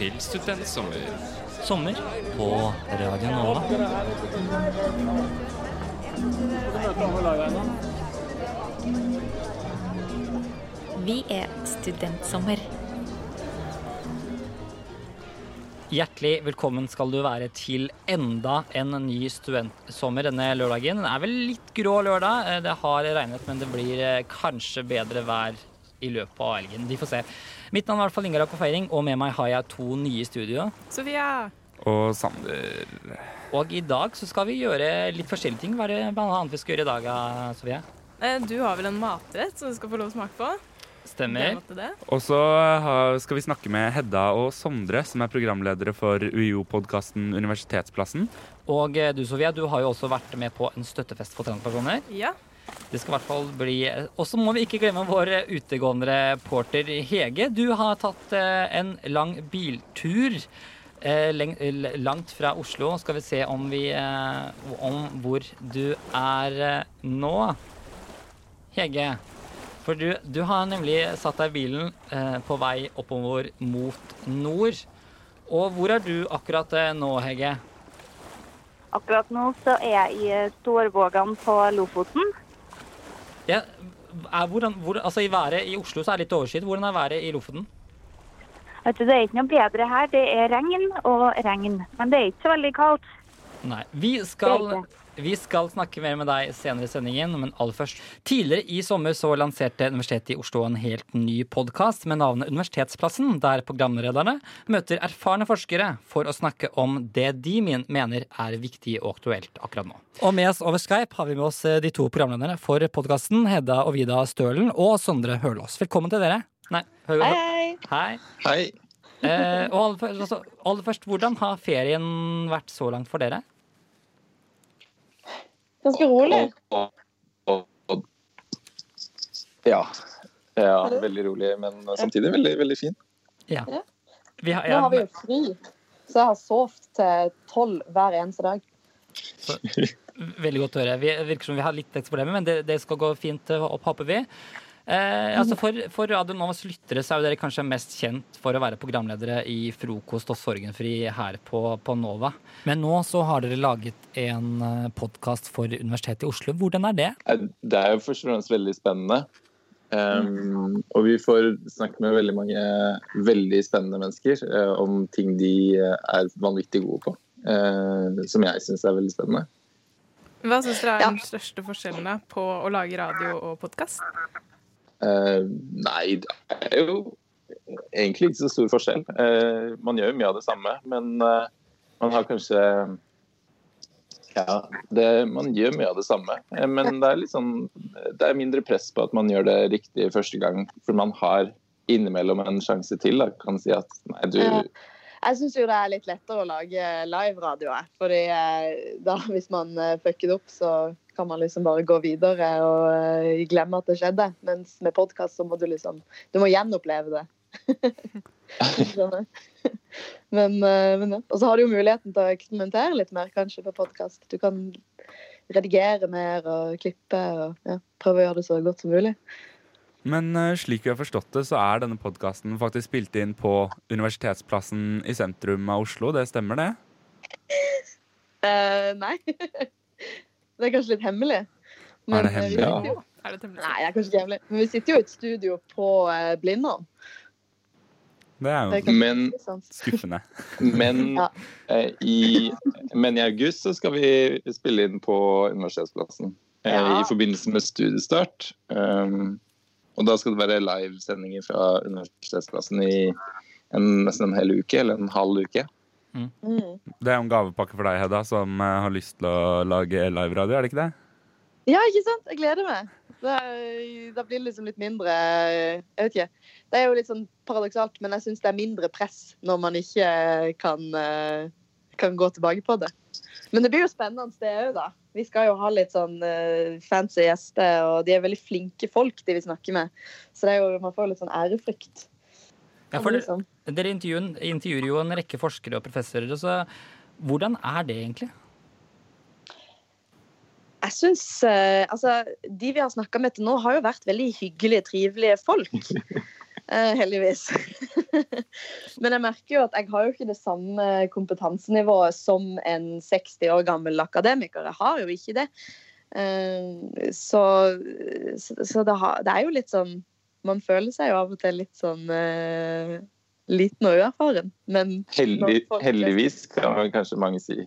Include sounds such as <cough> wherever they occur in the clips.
Til Studentsommer. Sommer på Radio Nova. Vi er Studentsommer. Hjertelig velkommen skal du være til enda en ny studentsommer denne lørdagen. Det er vel litt grå lørdag. Eh, Det har regnet, men det blir eh, kanskje bedre vær i løpet av helgen. Vi får se. Mitt navn er i hvert fall Ingar Akofeiring, og med meg har jeg to nye i studio. Sofia. Og Sander. Og i dag så skal vi gjøre litt forskjellige ting. Hva er det blant annet vi skal gjøre i dag, eh, Sofie? eh, Du har vel en matrett som du skal få lov å smake på? Stemmer. Og så skal vi snakke med Hedda og Sondre, som er programledere for UiO-podkasten Universitetsplassen. Og eh, du, Sofie, du har jo også vært med på en støttefest for transpersoner. Ja. Det skal i hvert fall bli Og så må vi ikke glemme vår utegående reporter Hege. Du har tatt eh, en lang biltur eh, langt fra Oslo. Skal vi se om vi eh, Om hvor du er nå. Hege. For du, du har nemlig satt deg i bilen på vei oppover mot nord. Og hvor er du akkurat nå, Hege? Akkurat nå så er jeg i Storvågan på Lofoten. Ja, er, hvordan, hvor, altså I været i Oslo så er det litt overskyet. Hvordan er været i Lofoten? Vet du, Det er ikke noe bedre her. Det er regn og regn. Men det er ikke så veldig kaldt. Nei. Vi skal, vi skal snakke mer med deg senere i sendingen, men aller først. Tidligere i sommer så lanserte Universitetet i Oslo en helt ny podkast med navnet Universitetsplassen, der programlederne møter erfarne forskere for å snakke om det de mener er viktig og aktuelt akkurat nå. Og med oss over Skype har vi med oss eh, de to programlederne for podkasten, Hedda og Vida Stølen og Sondre Hølås. Velkommen til dere. Nei, hø Hei. Hei. Hei. Eh, og aller først, altså, aller først, hvordan har ferien vært så langt for dere? Ganske rolig. Ja. ja. Veldig rolig, men samtidig veldig, veldig fin. Ja. Ja. Vi har, Nå har vi jo fri, så jeg har sovet til tolv hver eneste dag. veldig godt å høre. Vi virker som vi har litt tekstproblemer, men det, det skal gå fint, opp, håper vi. Eh, altså for, for Radio Novas lyttere så er jo dere kanskje mest kjent for å være programledere i Frokost og Sorgenfri her på, på Nova. Men nå så har dere laget en podkast for Universitetet i Oslo. Hvordan er det? Det er jo først og fremst veldig spennende. Um, og vi får snakke med veldig mange veldig spennende mennesker uh, om ting de eh, er vanvittig gode på. Uh, som jeg syns er veldig spennende. Hva syns dere er Ja. den største forskjellen på å lage radio og podkast? Eh, nei, det er jo egentlig ikke så stor forskjell. Uh, man gjør jo mye av det samme, men uh, man har kanskje Ja, det, man gjør mye av det samme. Men det er litt sånn Det er mindre press på at man gjør det riktig første gang, for man har innimellom en sjanse til. Da. Kan si at nei, du Jeg syns jo det er litt lettere å lage live-radio. Fordi da, hvis man fucker det opp, så kan man liksom bare gå videre og eh, glemme at det skjedde. Mens med podkast så må du liksom Du må gjenoppleve det. <laughs> Men, eh, men ja. Og så har du jo muligheten til å eksperimentere litt mer kanskje på podkast. Du kan redigere mer og klippe og ja, prøve å gjøre det så godt som mulig. Men eh, slik vi har forstått det, så er denne podkasten faktisk spilt inn på Universitetsplassen i sentrum av Oslo. Det stemmer, det? Uh, <laughs> nei. <laughs> det er kanskje litt hemmelig. Er det eh, hemmelig? Ja. jo- Er det Nei, det er kanskje ikke hemmelig. Men vi sitter jo i et studio på uh, Blindern. Det er Det er jo Men, <laughs> skuffende. men, Ja. eh, i, men i august så skal vi spille inn på Universitetsplassen. eh, Ja. I forbindelse med studiestart. Um, og da skal det være livesendinger fra Universitetsplassen i en, nesten en hel uke, eller en halv uke. Mm. Det er jo en gavepakke for deg, Hedda, som eh, har lyst til å lage liveradio, er det ikke det? Ja, ikke sant? Jeg gleder meg. Da, da blir det liksom litt mindre Jeg vet ikke. Det er jo litt sånn paradoksalt, men jeg syns det er mindre press når man ikke kan, eh, kan gå tilbake på det. Men det blir jo spennende det òg, da. Vi skal jo ha litt sånn eh, fancy gjester, og de er veldig flinke folk de vi snakker med. Så det er jo, man får jo litt sånn ærefrykt. Ja, for liksom. Dere intervjuer, jo en rekke forskere og professorer. Så hvordan er det egentlig? Jeg syns eh, Altså, de vi har snakka med til nå, har jo vært veldig hyggelige, trivelige folk. <laughs> Eh, heldigvis. <laughs> Men jeg merker jo at jeg har jo ikke det samme kompetansenivået som en 60 år gammel akademiker. Jeg har jo ikke det. Eh, Så, så, det, har, det er jo litt sånn Man føler seg jo av og til litt sånn liten og uerfaren. Men Heldig, folk- heldigvis, kan kanskje mange si.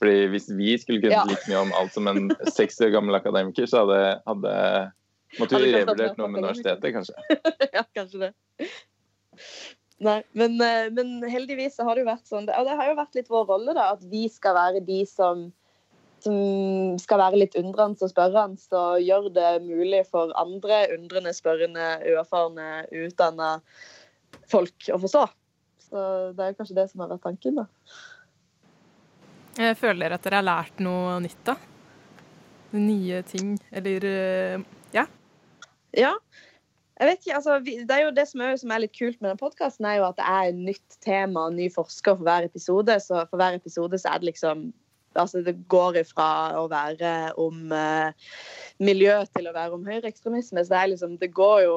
Fordi hvis vi skulle kunne Ja. like mye om alt som en 60 år gammel akademiker, så hadde, hadde måtte vi revurdert noe med universitetet, kanskje. <laughs> ja, kanskje det. Nei, men, eh, men heldigvis så har det jo vært sånn, og det har jo vært litt vår rolle, da, at vi skal være de som, som skal være litt undrende og spørrende og gjøre det mulig for andre undrende, spørrende, uerfarne, utdanna folk å forstå. Så det er kanskje det som har vært tanken, da. Jeg Føler dere at dere har lært noe nytt, da? Nye ting, eller eh, Ja. Ja. Jeg vet ikke, altså, vi, det er jo det som er, som er litt kult med den podkasten, er jo at det er et nytt tema, og ny forsker for hver episode. Så for hver episode så er det liksom Altså det går ifra å være om eh, miljø til å være om høyreekstremisme. Så det er liksom Det går jo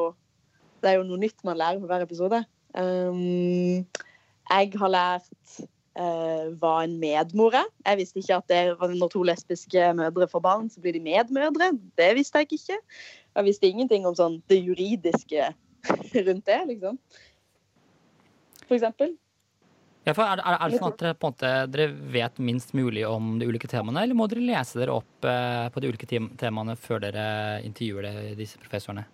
Det er jo noe nytt man lærer for hver episode. Um, jeg har lært uh, hva en medmor er. Jeg visste ikke at det når to lesbiske mødre får barn, så blir de medmødre. Det visste jeg ikke. Jeg visste ingenting om sånn det juridiske <laughs> rundt det, liksom. For eksempel. Ja, for er, er, er det sånn at dere, måte, dere vet minst mulig om de ulike temaene, eller må dere lese dere opp eh, på de ulike temaene før dere intervjuer disse professorene?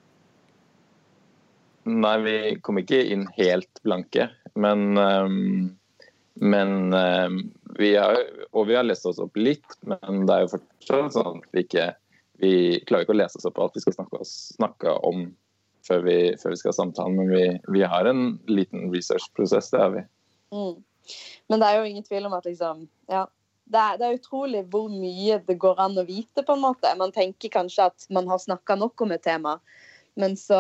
Nei, vi kom ikke inn helt blanke, men ehm, Men ehm, vi har Og vi har lest oss opp litt, men det er jo fortsatt sånn at vi ikke Vi klarer ikke å lese oss opp på alt vi skal snakke, oss, snakke om før vi, før vi skal ha samtalen, men vi, vi har en liten researchprosess, det har vi. Mm. Men det er jo ingen tvil om at liksom Ja. Det er, det er utrolig hvor mye det går an å vite, på en måte. Man tenker kanskje at man har snakka nok om et tema, men så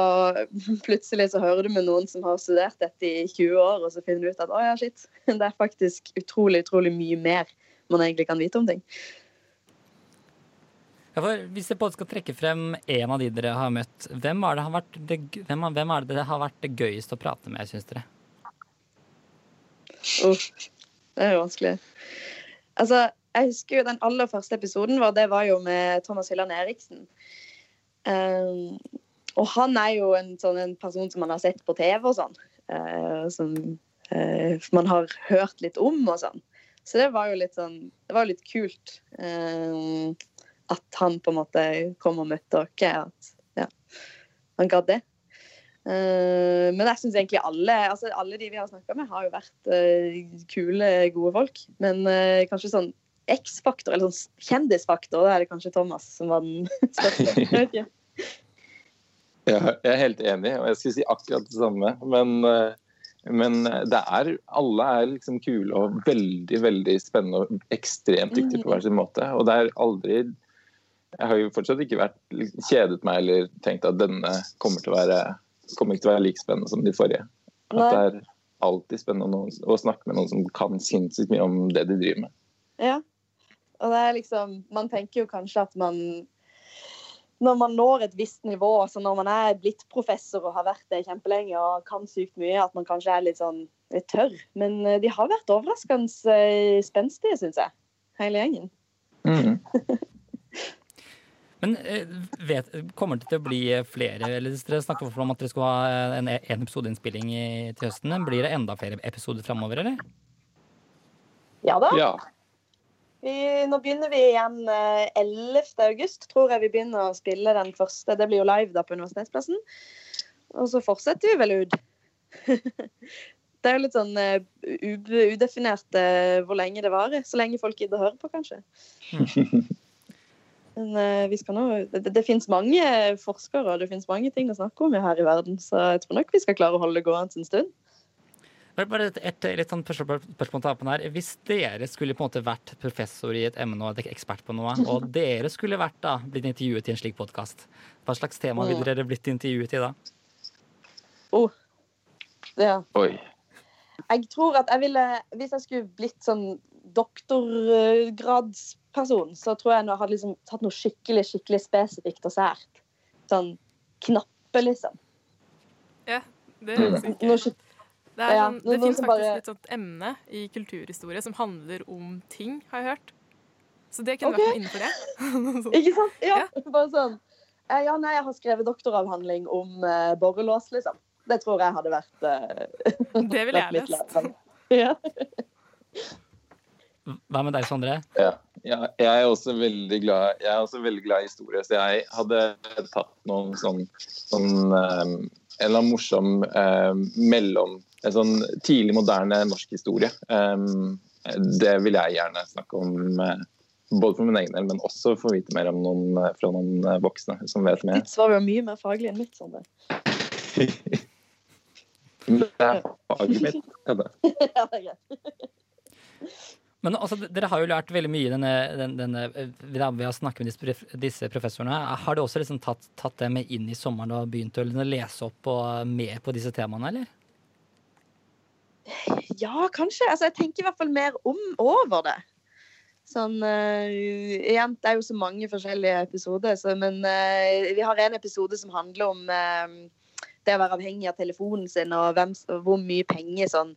<laughs> plutselig så hører du med noen som har studert dette i 20 år, og så finner du ut at å ja, shit, <laughs> det er faktisk utrolig, utrolig mye mer man egentlig kan vite om ting. Ja, hvis jeg både skal trekke frem en av de dere har møtt, hvem, er det har vært det, hvem, hvem er det det har vært det gøyest å prate med, syns dere? Uff, det er jo vanskelig. Altså, jeg husker jo den aller første episoden vår, det var jo med Thomas Hylland Eriksen. Um, og han er jo en sånn en person som man har sett på TV og sånn. Uh, som uh, man har hørt litt om og sånn. Så det var jo litt sånn Det var litt kult uh, at han på en måte kom og møtte dere. At ja, han gadd det. Men jeg syns egentlig alle altså alle de vi har snakka med, har jo vært kule, gode folk. Men kanskje sånn X-faktor, eller sånn kjendisfaktor, da er det kanskje Thomas som var den <laughs> største. <laughs> Ja, jeg er helt enig, og jeg skulle si akkurat det samme. Men, eh, men det er, alle er liksom kule og veldig veldig spennende og ekstremt dyktige på hver sin måte. Og det er aldri Jeg har jo fortsatt ikke vært kjedet meg eller tenkt at denne kommer til å være, kommer ikke til å være like spennende som de forrige. At det er alltid spennende å snakke med noen som kan sinnssykt mye om det de driver med. Ja. Og det er liksom Man tenker jo kanskje at man når man når et visst nivå, så når man er blitt professor og har vært det kjempelenge og kan sykt mye, at man kanskje er litt sånn litt tørr. Men eh, de har vært overraskende eh, spenstige, syns jeg. Hele gjengen. Mm. <laughs> Men eh, vet, kommer det til å bli flere eller Dere snakker om at dere skal ha en, en episodeinnspilling til høsten. Blir det enda flere episoder framover, eller? Ja da. Ja. Vi, nå begynner vi igjen eh, 11. august, tror jeg vi begynner å spille den første. Det blir jo live da på Universitetsplassen. Og så fortsetter vi vel ut. <laughs> det er jo litt sånn uh, udefinert uh, hvor lenge det varer. Så lenge folk gidder å høre på, kanskje. <laughs> Men uh, vi skal nå Det, det, det fins mange forskere og det fins mange ting å snakke om her i verden, så jeg tror nok vi skal klare å holde det gående en stund. Bare- Bare et, et litt sånn spørsmål til apen her. Hvis dere skulle på en måte vært professor i et emne og ekspert på noe, og <laughs> dere skulle vært da, blitt intervjuet i en slik podkast, hva slags tema ville dere blitt intervjuet i da? Oh. Ja. Oi. Jeg tror at jeg ville Hvis jeg skulle blitt sånn doktorgradsperson, så tror jeg jeg hadde liksom tatt noe skikkelig skikkelig spesifikt og sært. Sånn knappe, liksom. Ja, det er sikkert. Det, Ja, sånn, det finnes faktisk bare- et sånt emne i kulturhistorie som handler om ting, har jeg hørt. Så det kunne okay. vært noe innenfor det. <laughs> Sånn. Ikke sant? Ja, bare sånn. eh, Ja, nei, jeg har skrevet doktoravhandling om uh, borrelås, liksom. Det tror jeg hadde vært uh, <laughs> Det ville jeg lest. <laughs> Ja. Hva med deg, Sondre? Ja, ja, jeg er også veldig glad Jeg er også veldig glad i historie, så jeg hadde tatt noen sånn, sånn um, En eller annen morsom um, mellom En sånn tidlig moderne norsk historie. Det vil jeg gjerne snakke om, eh, både for min egen del, men også få vite mer om noen eh, fra noen eh, voksne som vet mer. Ditt svar var mye mer faglig enn mitt. Sander. <laughs> Det er faget mitt. <laughs> Ja, det. er greit. Men altså, dere har jo lært veldig mye denne, denne, denne, ved å- snakke med disse, disse professorene. Har du også liksom tatt, tatt det med inn i sommeren og begynt å liksom lese opp og med på disse temaene, eller? Ja, kanskje. Altså, jeg tenker i hvert fall mer om over det. Sånn, uh, igjen, Det er jo så mange forskjellige episoder, så, men uh, vi har en episode som handler om uh, det å være avhengig av telefonen sin, og, hvem, og hvor mye penger sånn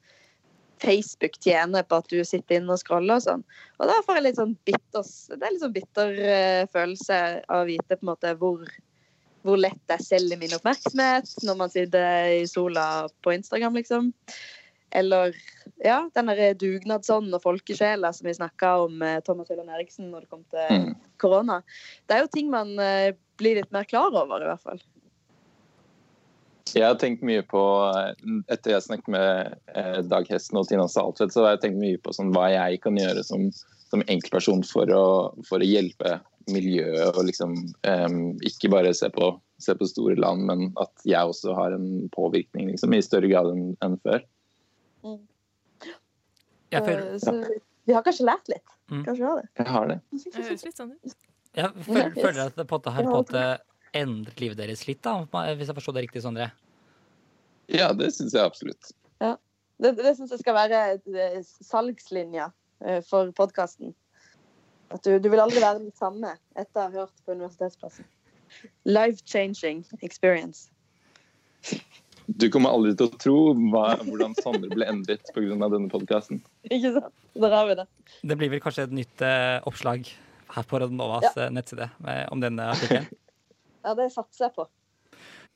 Facebook tjener på at du sitter inne og scroller og sånn. Og da får jeg litt sånn bitter, det er litt sånn bitter følelse av å vite på en måte hvor, hvor lett jeg selger min oppmerksomhet når man sitter i sola på Instagram, liksom. Eller ja, den dugnadsånden og folkesjela som vi snakka om med Thomas Hylland Eriksen når det kom til Mm. korona. Det er jo ting man eh, blir litt mer klar over, i hvert fall. Jeg har tenkt mye på, eh, etter jeg snakket med eh, Dag Hesten og Tina Saltvedt, så har jeg tenkt mye på sånn, hva jeg kan gjøre som, som enkeltperson for å, for å hjelpe miljøet. og liksom um, Ikke bare se på, se på store land, men at jeg også har en påvirkning liksom, i større grad enn enn før. Jeg føler, Eh, så vi har kanskje lært litt. Mm. Kanskje vi har det. Jeg har det. Det høres litt sånn ut. jeg føler, føler at det på en måte har på en måte endret livet deres litt, da, hvis jeg forstår det riktig, Sondre? Ja, det syns jeg absolutt. Det, det syns jeg skal være eh, salgslinja eh, for podkasten. At du, du vil aldri være den samme etter å ha hørt på Universitetsplassen. Life changing experience. Du kommer aldri til å tro hva, hvordan Sondre ble endret pga. denne podkasten. Ikke sant? Der har vi det. Det blir vel kanskje et nytt eh, oppslag her på Radionovas ja. nettside med, om denne artikkelen. <laughs> Ja, det satser jeg på.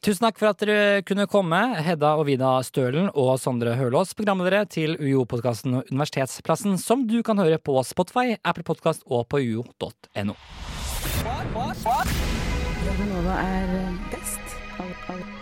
Tusen takk for at dere kunne komme, Hedda og Vida Stølen og Sondre Hølås, programledere til UiO-podkasten Universitetsplassen, som du kan høre på Spotify, Apple Podkast og på uio.no. Radionova er best. Alle, alle,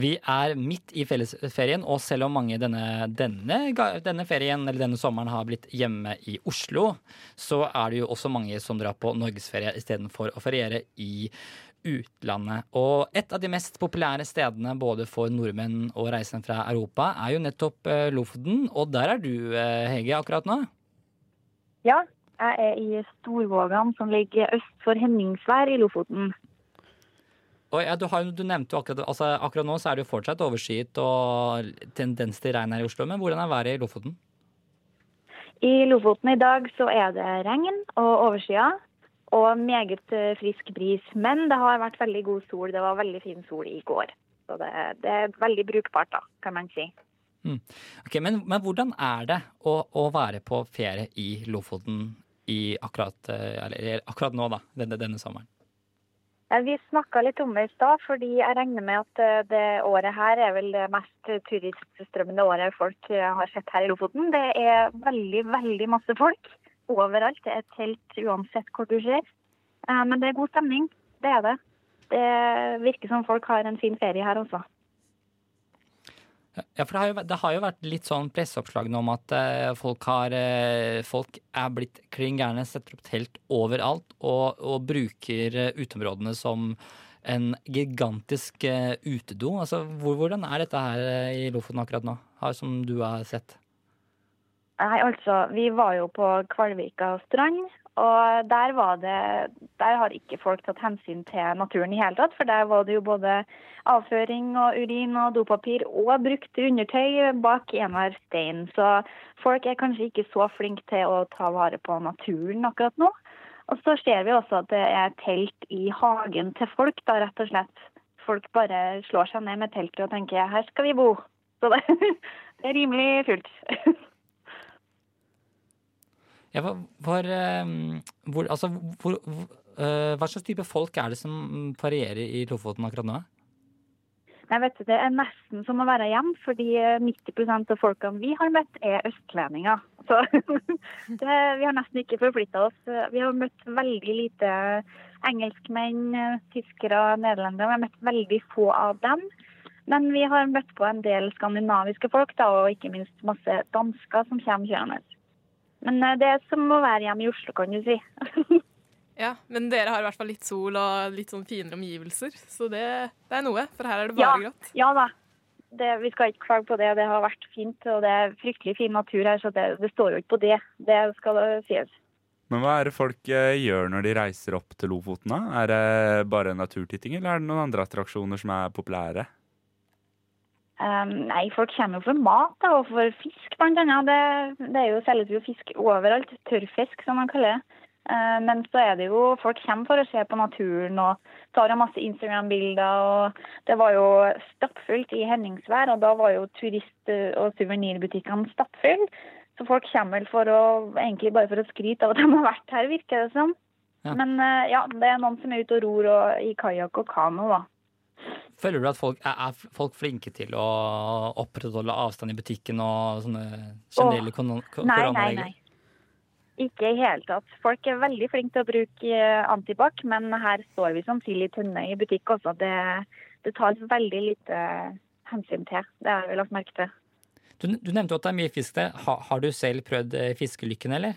Vi er midt i fellesferien, og selv om mange denne, denne, denne ferien eller denne sommeren har blitt hjemme i Oslo, så er det jo også mange som drar på norgesferie istedenfor å feriere i utlandet. Og et av de mest populære stedene både for nordmenn og reisende fra Europa er jo nettopp eh, Lofoten, og der er du, eh, Hege, akkurat nå. Ja, jeg er i Storvågan, som ligger øst for Henningsvær i Lofoten. Og ja, du, har, du nevnte jo akkurat, altså, akkurat nå så er det jo fortsatt overskyet og tendens til regn her i Oslo, men hvordan er været i Lofoten? I Lofoten i dag så er det regn og overskya og meget eh, frisk bris. Men det har vært veldig god sol. Det var veldig fin sol i går. Så det, det er veldig brukbart, da, kan man si. Ok, men, men hvordan er det å, å være på ferie i Lofoten i akkurat, eh, eller, akkurat nå, da, denne, denne sommeren? Ja, Vi snakka litt om det i stad, fordi jeg regner med at eh, det året her er vel det mest turiststrømmende året folk eh, har sett her i Lofoten. Det er veldig, veldig masse folk overalt. Det er telt uansett hvor du ser. Eh, Men det er god stemning. Det er det. Det virker som folk har en fin ferie her også. Ja, for det har, jo, det har jo vært litt sånn presseoppslag nå om at eh, folk, har, eh, folk er blitt klin gærne, setter opp telt overalt og, og bruker eh, uteområdene som en gigantisk utedo. Altså, hvor, hvordan er dette her i Lofoten akkurat nå, som du har sett? Nei, altså, vi var jo på Kvalvika strand, og der det Der har ikke folk tatt hensyn til naturen i hele tatt, for der var det jo både avføring og urin og dopapir og brukte undertøy bak enhver stein. Så folk er kanskje ikke så flinke til å ta vare på naturen akkurat nå. Og så ser vi også at det er telt i hagen til folk, da, rett og slett. Folk bare slår seg ned med teltet og tenker 'her skal vi bo'. Så det, <laughs> det er rimelig fullt. <laughs> Ja, hva- hvor, eh, hvor, altså, hvor, hvor, eh, hva slags type folk er det som varierer i Lofoten akkurat nå? Nei, vet Det er nesten som å være hjemme, fordi 90% av folkene vi har møtt, er østlendinger. Så <laughs> det, vi har nesten ikke forflytta oss. Vi har møtt veldig lite engelskmenn, tyskere, nederlendere. Vi har møtt veldig få av dem. Men vi har møtt på en del skandinaviske folk, da, og ikke minst masse dansker som kommer kjørende. Men eh, det er som å være hjemme i Oslo, kan du si. Ja, Men dere har i hvert fall litt sol og litt sånn finere omgivelser, så det, det er noe. For her er det Ja, bare grått. ja da. Det, vi skal ikke klage på det. Det har vært fint, og det er fryktelig fin natur her, så det, det står jo ikke på det. Det skal det sies. Men hva er det folk eh, gjør når de reiser opp til Lofoten? da? Er det bare naturtitting, eller er det noen andre attraksjoner som er populære? Um, nei, folk kommer jo for mat da, og for fisk, annet. Det, det er jo selges jo fisk overalt. Tørrfisk, som man kaller det. Uh, men så er det jo Folk kommer for å se på naturen og tar masse Instagram-bilder. og Det var jo stappfullt i Henningsvær, og da var jo turist- og suvenirbutikkene stappfulle. Så folk kommer vel for å, egentlig bare for å skryte av at de har vært her, virker det som. Ja. Men uh, ja, det er noen som er ute og ror og, i kajakk og kano, da. Føler du at folk er, er folk flinke til å opprettholde avstand i butikken og sånne generelle kon- ko- Nei, nei, nei. Ikke i hele tatt. Folk er veldig flinke til å bruke eh, antibac, men her står vi som sild i tønne i butikk også. Det, det tas veldig lite hensyn til. Det har vi lagt merke til. Du, du nevnte at det er mye fisk der. Ha, har du selv prøvd eh, fiskelykken, eller?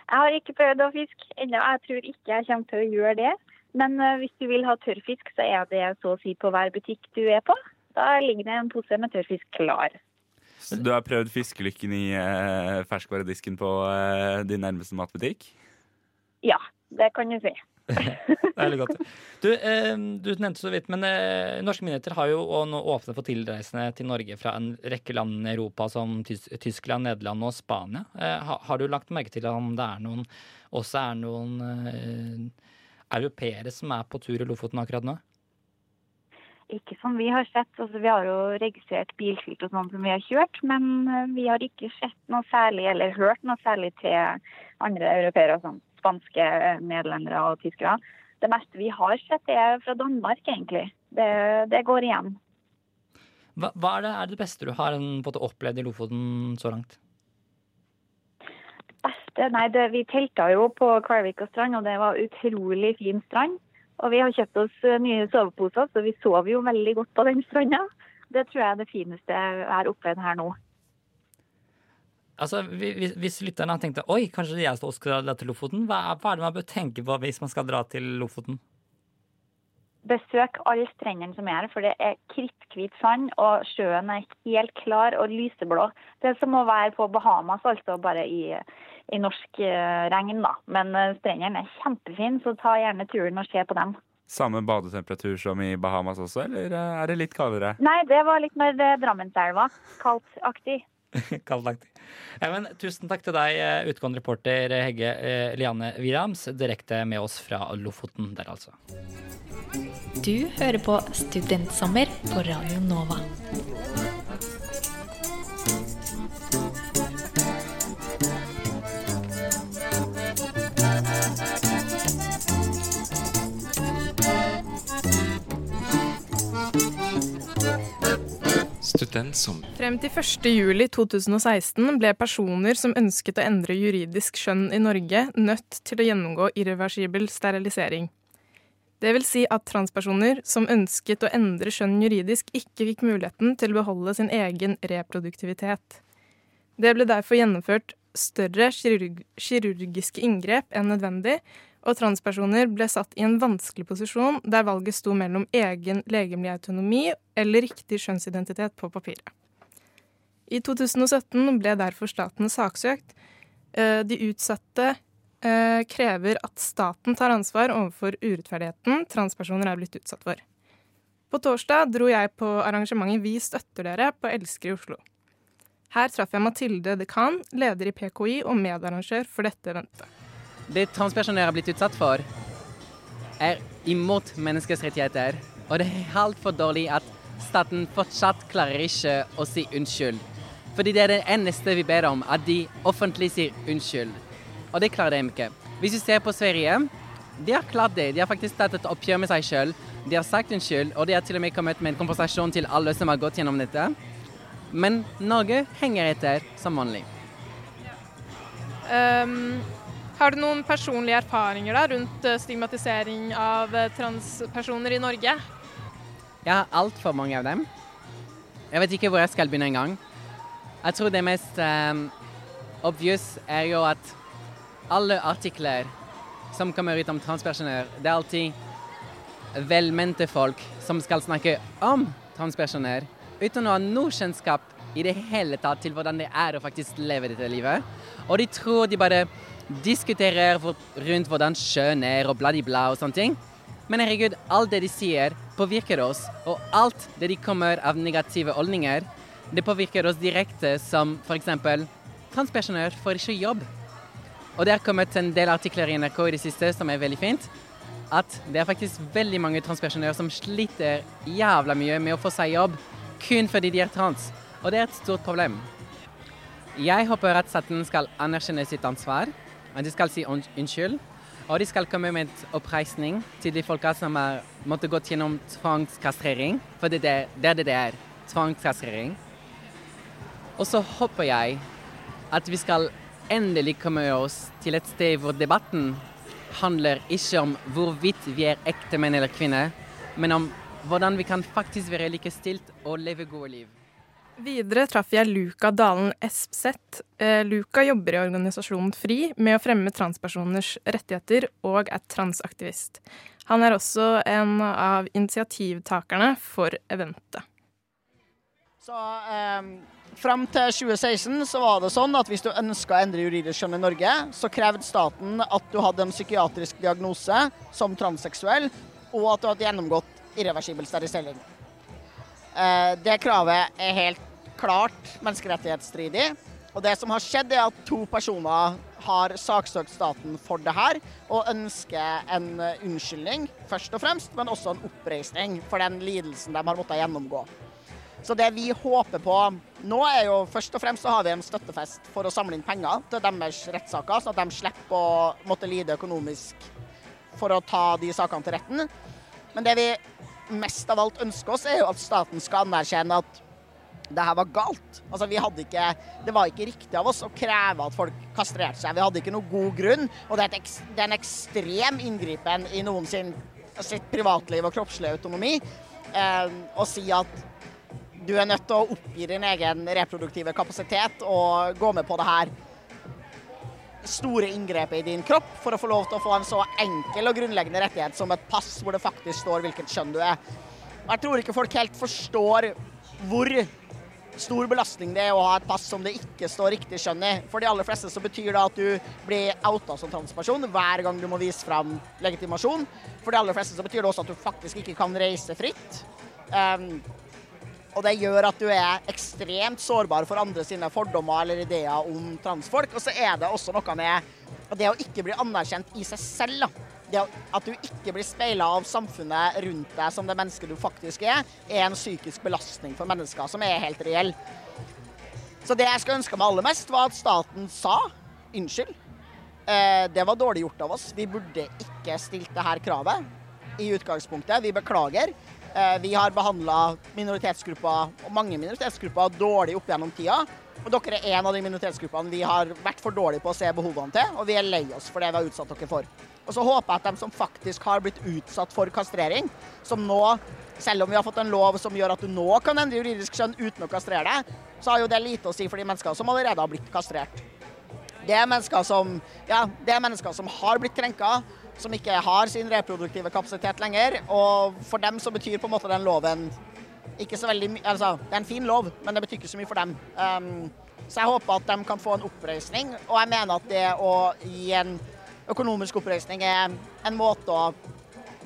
Jeg har ikke prøvd å fiske ennå. Jeg tror ikke jeg kommer til å gjøre det. Men eh, hvis du vil ha tørrfisk, så er det så å si på hver butikk du er på. Da ligger det en pose med tørrfisk klar. Du har prøvd fiskelykken i eh, ferskvaredisken på eh, din nærmeste matbutikk? Ja, det kan du si. Det <laughs> er veldig godt. Du, eh, du nevnte så vidt, men eh, norske myndigheter har jo nå åpnet for tilreisende til Norge fra en rekke land i Europa, som Tys Tyskland, Nederland og Spania. Eh, har du lagt merke til om det er noen, også er noen europeere som er på tur i Lofoten akkurat nå? Ikke som vi har sett. Altså, vi har jo registrert bilskilt og sånn som vi har kjørt, men eh, vi har ikke sett noe særlig, eller hørt noe særlig til andre europeere, sånn spanske, eh, nederlendere og tyskere. Det meste vi har sett, er fra Danmark, egentlig. Det, det går igjen. Hva, hva er, det, er det beste du har opplevd i Lofoten så langt? Beste, nei, det, vi telta jo på Kvalvika strand, og det var utrolig fin strand. Og vi har kjøpt oss eh, nye soveposer, så vi sov jo veldig godt på den stranda. Det tror jeg er det fineste jeg har opplevd her nå. Altså, hvis, hvis lytterne har tenkt oi, kanskje jeg også skal dra til Lofoten, hva hva er det man bør tenke på hvis man skal dra til Lofoten? Besøk alle strendene som er her, for det er kritthvit sand, og sjøen er helt klar og lyseblå. Det er som å være på Bahamas, altså bare i, i norsk eh, regn, da. Men eh, strendene er kjempefine, så ta gjerne turen og se på dem. Samme badetemperatur som i Bahamas også, eller eh, er det litt kaldere? Nei, det var litt mer Drammenselva. Kaldtaktig. <laughs> Kaldlagt. Ja, men, tusen takk til deg, eh, utgående reporter Hegge eh, Liane Williams, direkte med oss fra Lofoten der, altså. Du hører på Studentsommer på Radio Nova. Studentsommer. Frem til 1. juli 2016 ble personer som ønsket å endre juridisk skjønn i Norge, nødt til å gjennomgå irreversibel sterilisering. Det vil si at transpersoner som ønsket å endre skjønn juridisk, ikke fikk muligheten til å beholde sin egen reproduktivitet. Det ble derfor gjennomført større kirurg kirurgiske inngrep enn nødvendig, og transpersoner ble satt i en vanskelig posisjon der valget sto mellom egen legemlig autonomi eller riktig kjønnsidentitet på papiret. I 2017 ble derfor staten saksøkt. Eh, De utsatte eh, krever at staten tar ansvar overfor urettferdigheten transpersoner er blitt utsatt for. På torsdag dro jeg på arrangementet Vi støtter dere på Elsker i Oslo. Her traff jeg Mathilde Dekan, leder i PKI og medarrangør for dette eventet. Det transpersoner har blitt utsatt for, er imot menneskers rettigheter. Og det er altfor dårlig at staten fortsatt klarer ikke å si unnskyld. Fordi det er det eneste vi ber om, at de offentlig sier unnskyld. Og det klarer de ikke. Hvis vi ser på Sverige, de har klart det. De har faktisk tatt et oppgjør med seg sjøl. De har sagt unnskyld, og de har til og med kommet med en kompensasjon til alle som har gått gjennom dette. Men Norge henger etter som vanlig. Um, har du noen personlige erfaringer da, rundt eh, stigmatisering av eh, transpersoner i Norge? Jeg har altfor mange av dem. Jeg vet ikke hvor jeg skal begynne engang. Jeg tror det mest um, obvious er jo at alle artikler som kommer ut om transpersoner, det er alltid velmente folk som skal snakke om transpersoner, uten å ha noe kjennskap i det hele tatt til hvordan det er å faktisk leve dette livet. Og de tror de bare diskuterer for, rundt hvordan kjønn er og bladibla og sånne ting. Men herregud, alt det de sier, påvirker oss, og alt det de kommer av negative holdninger, det påvirker oss direkte som f.eks. transpersoner får ikke jobb. Og det har kommet en del artikler i NRK i det siste som er veldig fint. At det er faktisk veldig mange transpersoner som sliter jævla mye med å få seg jobb kun fordi de er trans. Og det er et stort problem. Jeg håper at staten skal anerkjenne sitt ansvar, at de skal si unnskyld. Og de skal komme med en oppreisning til de folka som har måttet gått gjennom tvangskastrering. For det er. Det det er. Tvangskastrering. Og så håper jeg at vi skal endelig komme oss til et sted hvor debatten handler ikke om hvorvidt vi er ekte menn eller kvinner, men om hvordan vi kan faktisk være likestilt og leve gode liv. Videre traff jeg Luka Dalen Espseth. Luka jobber i organisasjonen FRI med å fremme transpersoners rettigheter og er transaktivist. Han er også en av initiativtakerne for eventet. Så eh, Fram til 2016 så var det sånn at hvis du ønska å endre juridisk kjønn i Norge, så krevde staten at du hadde en psykiatrisk diagnose som transseksuell, og at du hadde gjennomgått irreversibel sterilisering. Eh, det kravet er helt klart menneskerettighetsstridig. Og det som har skjedd, er at to personer har saksøkt staten for det her, og ønsker en unnskyldning, først og fremst, men også en oppreisning for den lidelsen de har måttet gjennomgå. Så det vi håper på nå, er jo først og fremst så har vi en støttefest for å samle inn penger til deres rettssaker, sånn at de slipper å måtte lide økonomisk for å ta de sakene til retten. Men det vi mest av alt ønsker oss, er jo at staten skal anerkjenne at det her var galt. Altså, vi hadde ikke, det var ikke riktig av oss å kreve at folk kastrerte seg. Vi hadde ikke noe god grunn, og det er, et, det er en ekstrem inngripen i noen sin, sitt privatliv og kroppslige autonomi eh, å si at du er nødt til å oppgi din egen reproduktive kapasitet og gå med på det her store inngrepet i din kropp for å få lov til å få en så enkel og grunnleggende rettighet som et pass hvor det faktisk står hvilket kjønn du er. Og Jeg tror ikke folk helt forstår hvor stor belastning det er å ha et pass som det ikke står riktig kjønn i. For de aller fleste så betyr det at du blir outa som transperson hver gang du må vise fram legitimasjon. For de aller fleste så betyr det også at du faktisk ikke kan reise fritt. Um, og det gjør at du er ekstremt sårbar for andre sine fordommer eller ideer om transfolk. Og så er det også noe med det å ikke bli anerkjent i seg selv. da. Det at du ikke blir speila av samfunnet rundt deg som det mennesket du faktisk er, er en psykisk belastning for mennesker som er helt reell. Så det jeg skulle ønske meg aller mest, var at staten sa unnskyld. Eh, det var dårlig gjort av oss. Vi burde ikke stilt det her kravet i utgangspunktet. Vi beklager. Eh, vi har behandla minoritetsgrupper, og mange minoritetsgrupper, dårlig opp gjennom tida. Og dere er en av de minoritetsgruppene vi har vært for dårlige på å se behovene til, og vi er lei oss for det vi har utsatt dere for. Og så håper jeg at de som faktisk har blitt utsatt for kastrering, som nå, selv om vi har fått en lov som gjør at du nå kan endre juridisk kjønn uten å kastrere deg, så har jo det lite å si for de menneskene som allerede har blitt kastrert. Det er mennesker som, ja, det er mennesker som har blitt krenka, som ikke har sin reproduktive kapasitet lenger. Og for dem så betyr på en måte den loven ikke så veldig mye Altså, det er en fin lov, men det betyr ikke så mye for dem. Um, så jeg håper at de kan få en oppreisning, og jeg mener at det å gi en økonomisk oppreisning er en måte å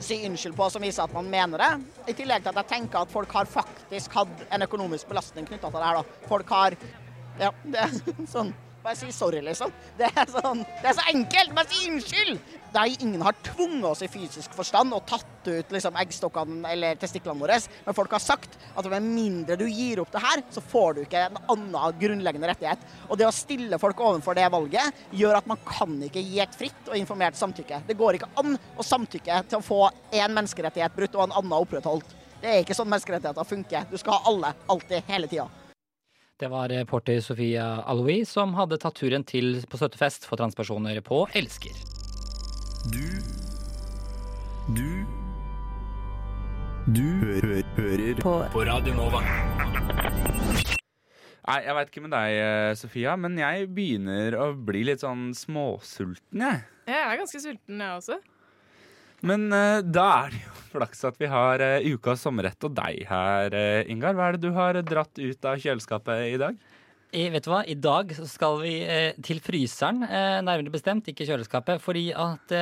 si unnskyld på som viser at man mener det. I tillegg til at jeg tenker at folk har faktisk hatt en økonomisk belastning knytta til det her. da. Folk har Ja, det er <laughs> sånn Bare si sorry, liksom. Det er, sånn, det er så enkelt! Bare si unnskyld! Nei, ingen har tvunget oss i fysisk forstand og tatt ut liksom, eggstokkene eller testiklene våre, men folk har sagt at med mindre du gir opp det her, så får du ikke en annen grunnleggende rettighet. Og det å stille folk overfor det valget gjør at man kan ikke gi et fritt og informert samtykke. Det går ikke an å samtykke til å få én menneskerettighet brutt og en annen opprettholdt. Det er ikke sånn menneskerettigheter funker. Du skal ha alle, alltid, hele tida. Det var reporter Sofia Aloui som hadde tatt turen til på støttefest for transpersoner på Elsker. Du Du Du hø hø hører På på Radio Nova. Nei, Jeg veit ikke med deg, eh, Sofia, men jeg begynner å bli litt sånn småsulten, jeg. Jeg er ganske sulten, jeg også. Men uh, da er det jo <laughs> flaks at vi har uh, ukas sommerrett og deg her, uh, Ingar. Hva er det du har dratt ut av kjøleskapet i dag? I, vet du hva? I dag skal vi til fryseren, nærmere bestemt, ikke kjøleskapet. Fordi at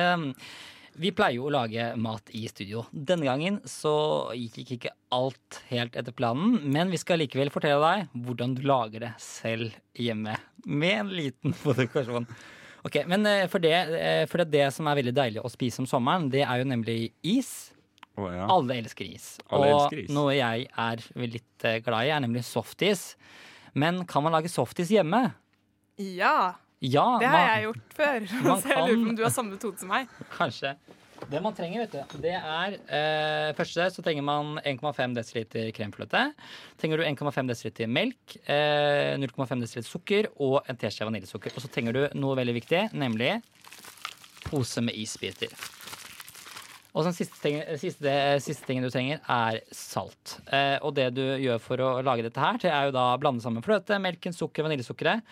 vi pleier jo å lage mat i studio. Denne gangen så gikk ikke alt helt etter planen, men vi skal likevel fortelle deg hvordan du lager det selv hjemme. Med en liten <laughs> modifikasjon. Ok, Men eh, for, det, eh, for det, det som er veldig deilig å spise om sommeren, det er jo nemlig is. Oh, ja. Alle elsker is. Alle og elsker is. noe jeg er litt eh, glad i, er nemlig softis. Men kan man lage softis hjemme? Ja, Ja, det har man- jeg gjort før. Så jeg lurer på om du har samme metode som meg. Kanskje. Det man trenger, vet du, det er eh, Første så trenger man 1,5 dl kremfløte. Trenger du 1,5 dl melk, eh, 0,5 dl sukker og en teskje vaniljesukker. Og så trenger du noe veldig viktig, nemlig pose med isbiter. Og så den siste, ting, siste, siste tingen du trenger, er salt. Eh, og det du gjør for å lage dette her, det er jo da blande sammen fløte, melken, sukker, vaniljesukkeret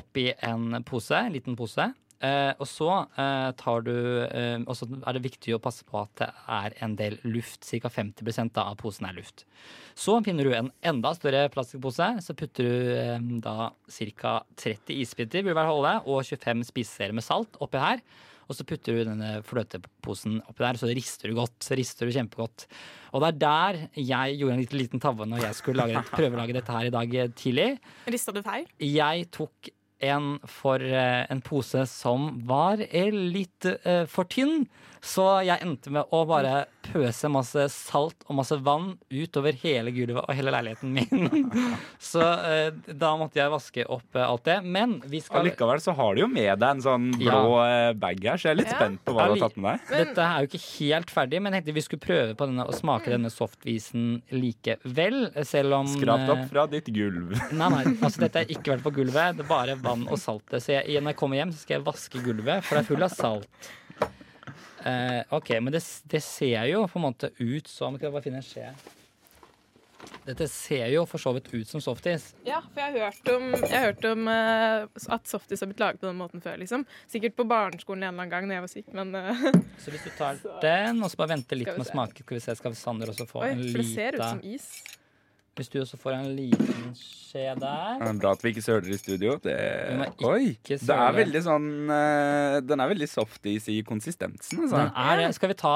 oppi en pose, en liten pose. Eh, og så eh, tar du eh, er det viktig å passe på at det er en del luft. Ca. 50 da av posen er luft. Så finner du en enda større plastikkpose. Så putter du eh, da ca. 30 isbiter vil være holde, og 25 spiseseere med salt oppi her. Og så putter du denne fløteposen oppi der, så rister du godt. Så rister du kjempegodt. Og det er der jeg gjorde en liten, liten tabbe når jeg skulle lage, prøve å lage dette her i dag eh, tidlig. Rista du feil? Jeg tok en for eh, en pose som var eh, litt eh, for tynn. Så jeg endte med å bare pøse masse salt og masse vann utover hele gulvet og hele leiligheten min. <laughs> så eh, da måtte jeg vaske opp eh, alt det. Men vi skal Allikevel så har du jo med deg en sånn blå eh, bag her, så jeg er litt Ja. spent på hva du har tatt med deg. Dette er jo ikke helt ferdig, men jeg tenkte vi skulle prøve på denne og smake denne softvisen likevel. Selv om Skrapt opp eh, fra ditt gulv. <laughs> Nei, nei, altså dette har ikke vært på gulvet. Det er bare vann og salt. Så jeg, når jeg kommer hjem, så skal jeg vaske gulvet, for det er full av salt. Eh, ok, men det, det ser jo på en måte ut som Skal jeg bare finne en skje? Dette ser jo for så vidt ut som softis. Ja, for jeg har hørt om, jeg har hørt om uh, at softis har blitt laget på den måten før. liksom. Sikkert på barneskolen en eller annen gang når jeg var syk, men uh, <laughs> Så hvis du tar den, og så bare venter litt med å smake, skal vi se, skal Sander også få Oi, en for det ser ut som is. Hvis du også får en liten skje der Det er Bra at vi ikke søler i studio. Det, oi, det er veldig sånn eh, Den er veldig softis i konsistensen. Altså. Den er. Skal vi ta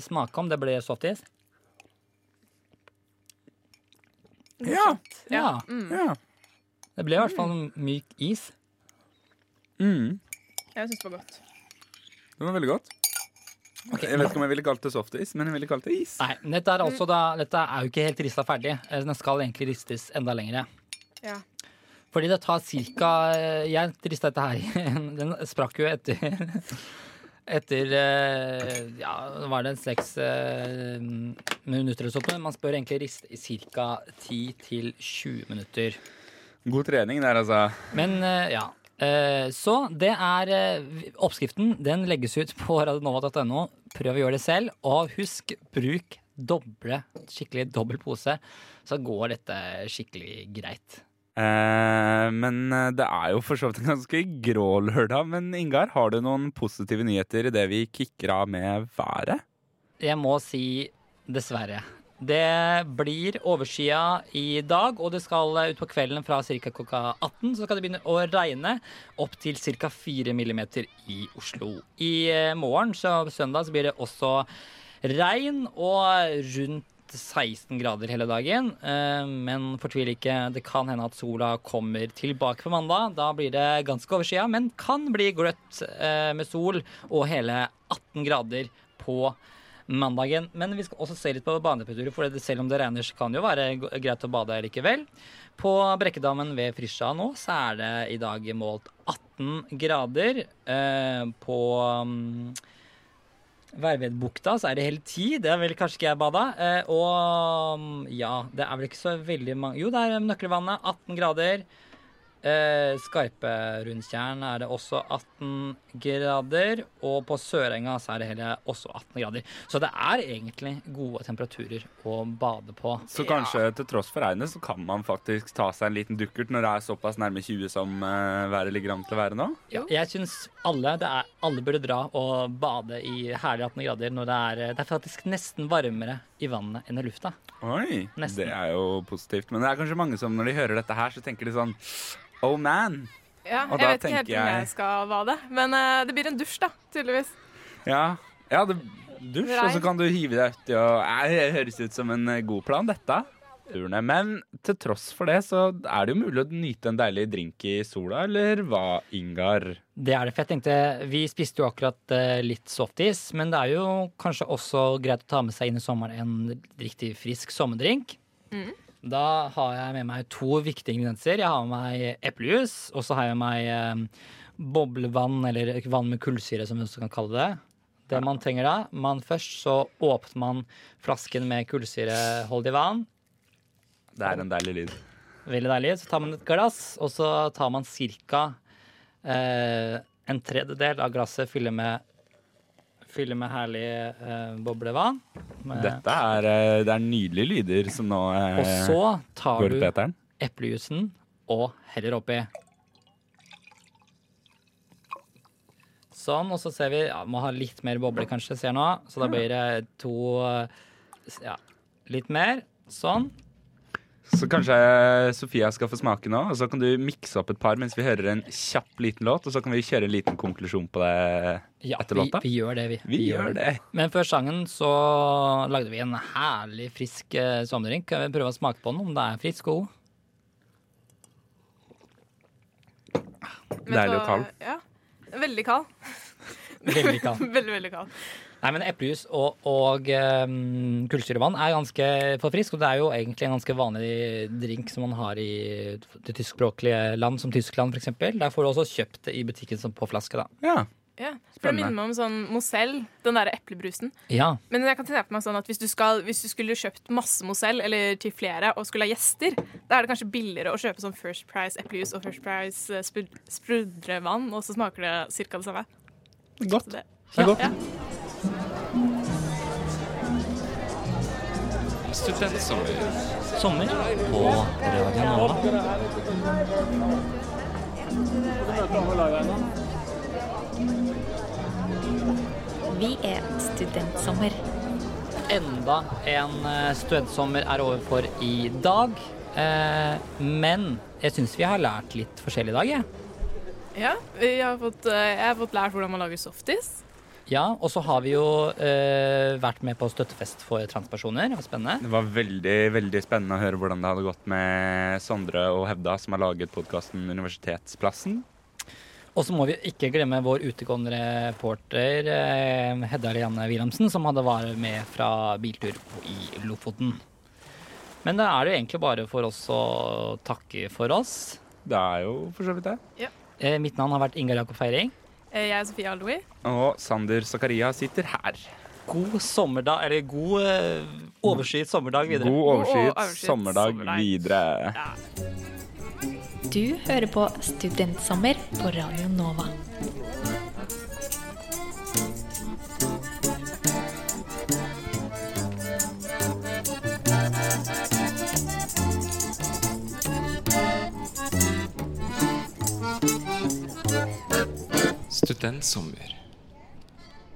smake om det blir softis? Ja. Ja. Mm. ja. Det ble i hvert fall myk is. Mm. Jeg syns det var godt. Det var veldig godt. Jeg vet ikke om jeg ville kalt det softis, men jeg ville kalt det is. Nei, dette er, altså da, dette er jo ikke helt rista ferdig. Eh, Den skal egentlig ristes enda lengre. Ja. Fordi det tar cirka Jeg rista dette her Den sprakk jo etter <laughs> Etter eh, Ja, var det seks eh, minutter eller sånt. Men man spør egentlig rist i ca. 10-20 minutter. God trening der, altså. Men eh, ja. Eh, så det er eh, Oppskriften den legges ut på radionova.no. Prøv å gjøre det selv. Og husk, bruk doble, skikkelig dobbel pose, så går dette skikkelig greit. Eh, men eh, det er jo for så vidt en ganske grå lørdag. Men Ingar, har du noen positive nyheter i det vi kicker av med været? Jeg må si dessverre. Det blir overskya i dag, og det skal utpå kvelden fra ca. klokka 18 så skal det begynne å regne opp til ca. 4 mm i Oslo. I eh, morgen, så søndag, så blir det også regn og rundt 16 grader hele dagen. Eh, Men fortvil ikke, det kan hende at sola kommer tilbake på mandag. Da blir det ganske overskya, men kan bli gløtt eh, med sol og hele 18 grader på mandagen. Men vi skal også se litt på banetemperaturer, for selv om det regner, så kan det jo være greit å bade likevel. På Brekkedammen ved Frisja nå så er det i dag målt 18 grader. Eh, på mm, Værvedbukta så er det hele tid. Det er vel kanskje ikke jeg bada. Eh, og mm, ja, det er vel ikke så veldig mange Jo, det er Nøkkelvannet, 18 grader. Eh, Skarperundtjern er det også 18 grader. Og på Sørenga så er det hele også 18 grader. Så det er egentlig gode temperaturer å bade på. Så kanskje til tross for regnet så kan man faktisk ta seg en liten dukkert når det er såpass nærme 20 som uh, været ligger an til å være nå? Ja, jeg syns alle, det er, alle burde dra og bade i herlige 18 grader når det er Det er faktisk nesten varmere i vannet enn i lufta. Oi, Nesten. det er jo positivt. Men det er kanskje mange som når de hører dette her, så tenker de sånn Oh man. Ja, Og jeg da vet ikke helt om jeg- jeg skal bade, men uh, det blir en dusj, da, tydeligvis. Ja, ja det, dusj, og så kan du hive deg uti og Det høres ut som en eh, god plan, dette. Turene. Men til tross for det, så er det jo mulig å nyte en deilig drink i sola, eller hva, Ingar? Det er det, for jeg tenkte Vi spiste jo akkurat eh, litt softis, men det er jo kanskje også greit å ta med seg inn i sommeren en riktig frisk sommerdrink. Mm. Da har jeg med meg to viktige ingredienser. Jeg har med meg eplejus, og så har jeg med meg eh, boblevann, eller vann med kullsyre, som vi også kan kalle det. Det man trenger da, man Først så åpner man flasken med kullsyreholdig vann. Det er en deilig lyd. Veldig deilig. Så tar man et glass, og så tar man ca. Eh, en tredjedel av glasset fyller med, fyller med herlig eh, boblevann. Med- Dette er, eh, det er nydelige lyder som nå eh, og så tar går ut du eplejusen og heller oppi. Sånn, og så ser vi ja, Må ha litt mer boble, kanskje, ser jeg nå. Så da blir det to eh, Ja, litt mer. Sånn. Så kanskje Sofia skal få smake nå, og så kan du mikse opp et par mens vi hører en kjapp liten låt, og så kan vi kjøre en liten konklusjon på det Ja, etter vi, låta. vi gjør det, vi. Vi gjør det. Men før sangen så lagde vi en herlig frisk eh, sommerdrink. Kan vi prøve å smake på den, om det er frisk og god? Deilig og kald. Ja. Veldig kald. Veldig kald. <laughs> veldig, veldig kald. Nei, men eplejus og, og um, kullsyrevann er ganske for frisk, og det er jo egentlig en ganske vanlig drink som man har i det tyskspråklige land, som Tyskland f.eks. Der får du også kjøpt det i butikken som på flaske, da. Ja. Ja, for det minner meg om sånn Mozell, den der eplebrusen. Ja. Men jeg kan tenke på meg sånn at hvis du, skal, hvis du skulle kjøpt masse Mozell, eller til flere, og skulle ha gjester, da er det kanskje billigere å kjøpe sånn First Price eplejus og First Price eh, sprudrevann, og så smaker det cirka det samme. Godt. Det, ja, Det er godt. Ja. Studentsommer. Sommer på Radio Nova. Vi er Studentsommer. Enda en eh, studentsommer er over for i dag. Eh, men jeg syns vi har lært litt forskjellig i dag, jeg. Ja, vi har fått, eh, jeg har fått lært hvordan man lager softis. Ja, og så har vi jo eh, vært med på støttefest for transpersoner. Det var spennende. Det var veldig veldig spennende å høre hvordan det hadde gått med Sondre og Hevda, som har laget podkasten Universitetsplassen. Og så må vi ikke glemme vår utegående reporter eh, Hedda Lianne Wilhelmsen, som hadde vært med fra biltur i Lofoten. Men da er det jo egentlig bare for oss å takke for oss. Det er jo for så vidt det. Ja. Eh, mitt navn har vært Ingar Jakob Feiring. Eh, Jeg er Sofie Aldoui. Og Sander Zakaria sitter her. God sommerdag, eller god eh, overskyet sommerdag videre. God overskyet sommerdag sommerdag. videre. Du hører på Studentsommer på Radio Nova. Studentsommer.